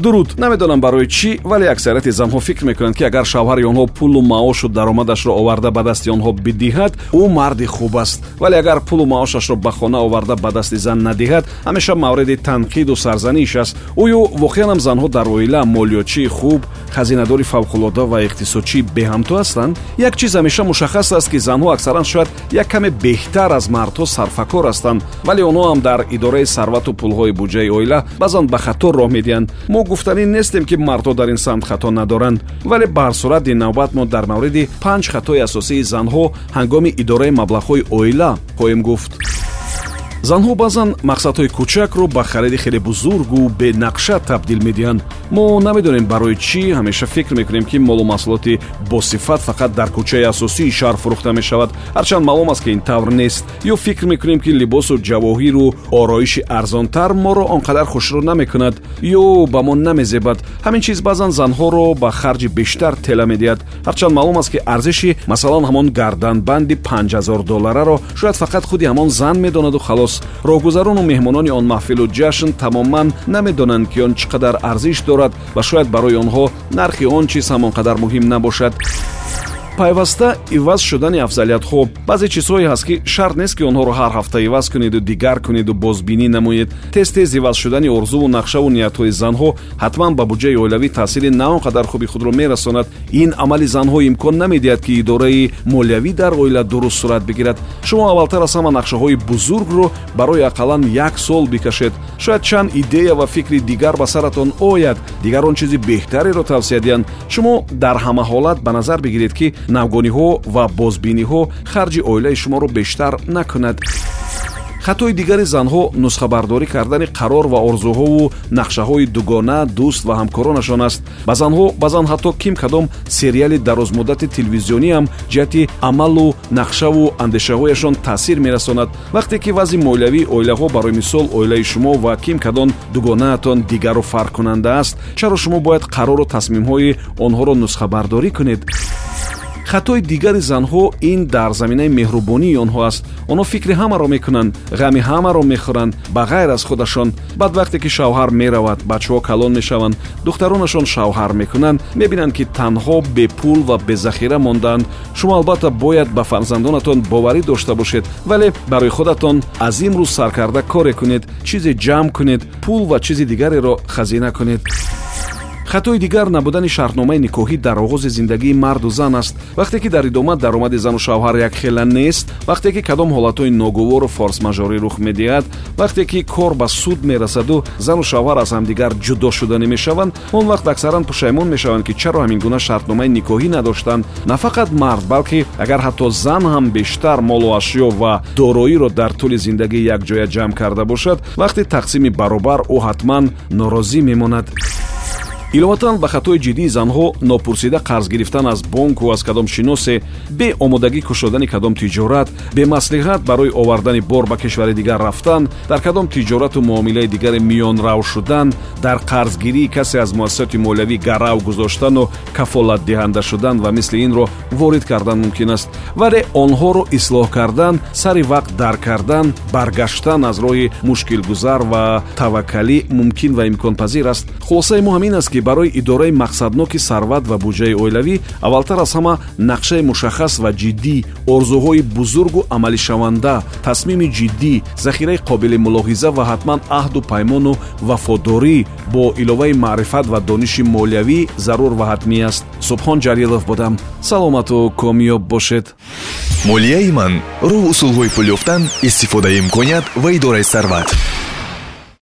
дуруд намедонам барои чӣ вале аксарияти занҳо фикр мекунанд ки агар шавҳари онҳо пулу маошу даромадашро оварда ба дасти онҳо бидиҳад ӯ марди хуб аст. Вале агар пулу маошашро ба хона оварда ба дасти зан надиҳад ҳамеша мавриди танқиду сарзаниш аст. Оё воқеанам занҳо дар оила молиёчии хуб хазинадори фавқулода ва иқтисодчӣ беҳамто ҳастанд. Як чиз ҳамеша мушаххас аст ки занҳо аксаран шояд як каме беҳтар аз мардҳо сарфакор ҳастанд. Вале онҳо ҳам дар идораи сарвату пулҳои буҷаи оила баъзан ба хато роҳ медиҳанд гуфтанӣ нестем ки мардҳо дар ин самт хато надоранд. Вале ба ҳар сурат ин навбат мо дар мавриди панҷ хатои асосии занҳо ҳангоми идораи маблағҳои оила хоҳем гуфт занҳо баъзан мақсадҳои кӯчакро ба хариди хеле бузургу бенақша табдил медиҳанд. Мо намедонем барои чӣ ҳамеша фикр мекунем ки молу маҳсулоти босифат фақат дар кӯчаи асосии шаҳр фурӯхта мешавад. Ҳарчанд маълум аст ки ин тавр нест ё фикр мекунем ки либосу ҷавоҳиру ороиши арзонтар моро он қадар хушро намекунад ё ба мо намезебад. Ҳамин чиз баъзан занҳоро ба харҷи бештар тела медиҳад. Ҳарчанд маълум аст ки арзиши масалан ҳамон гарданбанди панҷҳазор доллараро шояд фақат худи ҳамон зан медонаду халос рафтоз роҳгузарону меҳмонони он маҳфилу ҷашн тамоман намедонанд ки он чӣ қадар арзиш дорад ва шояд барои онҳо нархи он чиз ҳам он қадар муҳим набошад пайваста иваз шудани афзалиятҳо баъзе чизҳое ҳаст ки шарт нест ки онҳоро ҳар ҳафта иваз кунеду дигар кунеду бозбинӣ намоед. Тез тез иваз шудани орзуву нақшаву ниятҳои занҳо ҳатман ба буҷаи оилавӣ таъсири на он қадар хуби худро мерасонад. Ин амали занҳо имкон намедиҳад ки идораи молиявӣ дар оила дуруст сурат бигирад. Шумо аввалтар аз ҳама нақшаҳои бузургро барои ақаллан як сол бикашед шояд чанд идея ва фикри дигар ба саратон ояд. Дигар он чизи беҳтареро тавсия диҳанд. Шумо дар ҳама ҳолат ба назар бигиред ки навгониҳо ва бозбиниҳо харҷи оилаи шуморо бештар накунад хатои дигари занҳо нусхабардорӣ кардани қарор ва орзуҳову нақшаҳои дугона дӯст ва ҳамкоронашон аст. Ба занҳо баъзан ҳатто ким кадом сериали дарозмуддати телевизиониам ҷиҳати амалу нақшаву андешаҳояшон таъсир мерасонад. Вақте ки вазъи молиявии оилаҳо барои мисол оилаи шумо ва ким кадом дугонаатон дигару фарқкунанда аст чаро шумо бояд қарору тасмимҳои онҳоро нусхабардорӣ кунед хатои дигари занҳо ин дар заминаи меҳрубонии онҳо аст. Онҳо фикри ҳамаро мекунанд ғами ҳамаро мехӯранд. Ба ғайр аз худашон баъд вақте ки шавҳар меравад бачаҳо калон мешаванд духтаронашон шавҳар мекунанд мебинанд ки танҳо бепул ва безахира мондаанд шумо албатта бояд ба фарзандонатон боварӣ дошта бошед вале барои худатон аз имрӯз саркарда коре кунед чизе ҷамъ кунед пул ва чизи дигареро хазина кунед хатои дигар набудани шартномаи никоҳӣ дар оғози зиндагии марду зан аст. Вақте ки дар идома даромади зану шавҳар якхела нест вақте ки кадом ҳолатҳои ногувору форсмажорӣ рух медиҳад вақте ки кор ба суд мерасаду зану шавҳар аз ҳамдигар ҷудо шуданӣ мешаванд он вақт аксаран пушаймон мешаванд ки чаро ҳамин гуна шартномаи никоҳӣ надоштанд. На фақат мард балки агар ҳатто зан ҳам бештар молу ашё ва дороиро дар тӯли зиндагӣ якҷоя ҷамъ карда бошад вақти тақсими баробар ӯ ҳатман норозӣ мемонад иловатан ба хатои ҷиддии занҳо нопурсида қарз гирифтан аз бонку аз кадом шиносе бе омодагӣ кушодани кадом тиҷорат бемаслиҳат барои овардани бор ба кишвари дигар рафтан дар кадом тиҷорату муомилаи дигаре миёнрав шудан дар қарзгирии касе аз муассисоти молиявӣ гарав гузоштану кафолатдиҳанда шудан ва мисли инро ворид кардан мумкин аст. Вале онҳоро ислоҳ кардан сари вақт дар кардан баргаштан аз роҳи мушкилгузар ва таваккалӣ мумкин ва имконпазир аст. Хулосаи мо ҳамин аст ки барои идораи мақсадноки сарват ва буҷаи оилавӣ аввалтар аз ҳама нақшаи мушаххас ва ҷиддӣ орзуҳои бузургу амалишаванда тасмими ҷиддӣ захираи қобили мулоҳиза ва ҳатман аҳду паймону вафодорӣ бо иловаи маърифат ва дониши молиявӣ зарур ва ҳатмӣ аст. Субҳон ҷалилов будам саломату комёб бошед. Молияи ман роҳ усулҳои пул ёфтан истифодаи имконият ва идораи сарват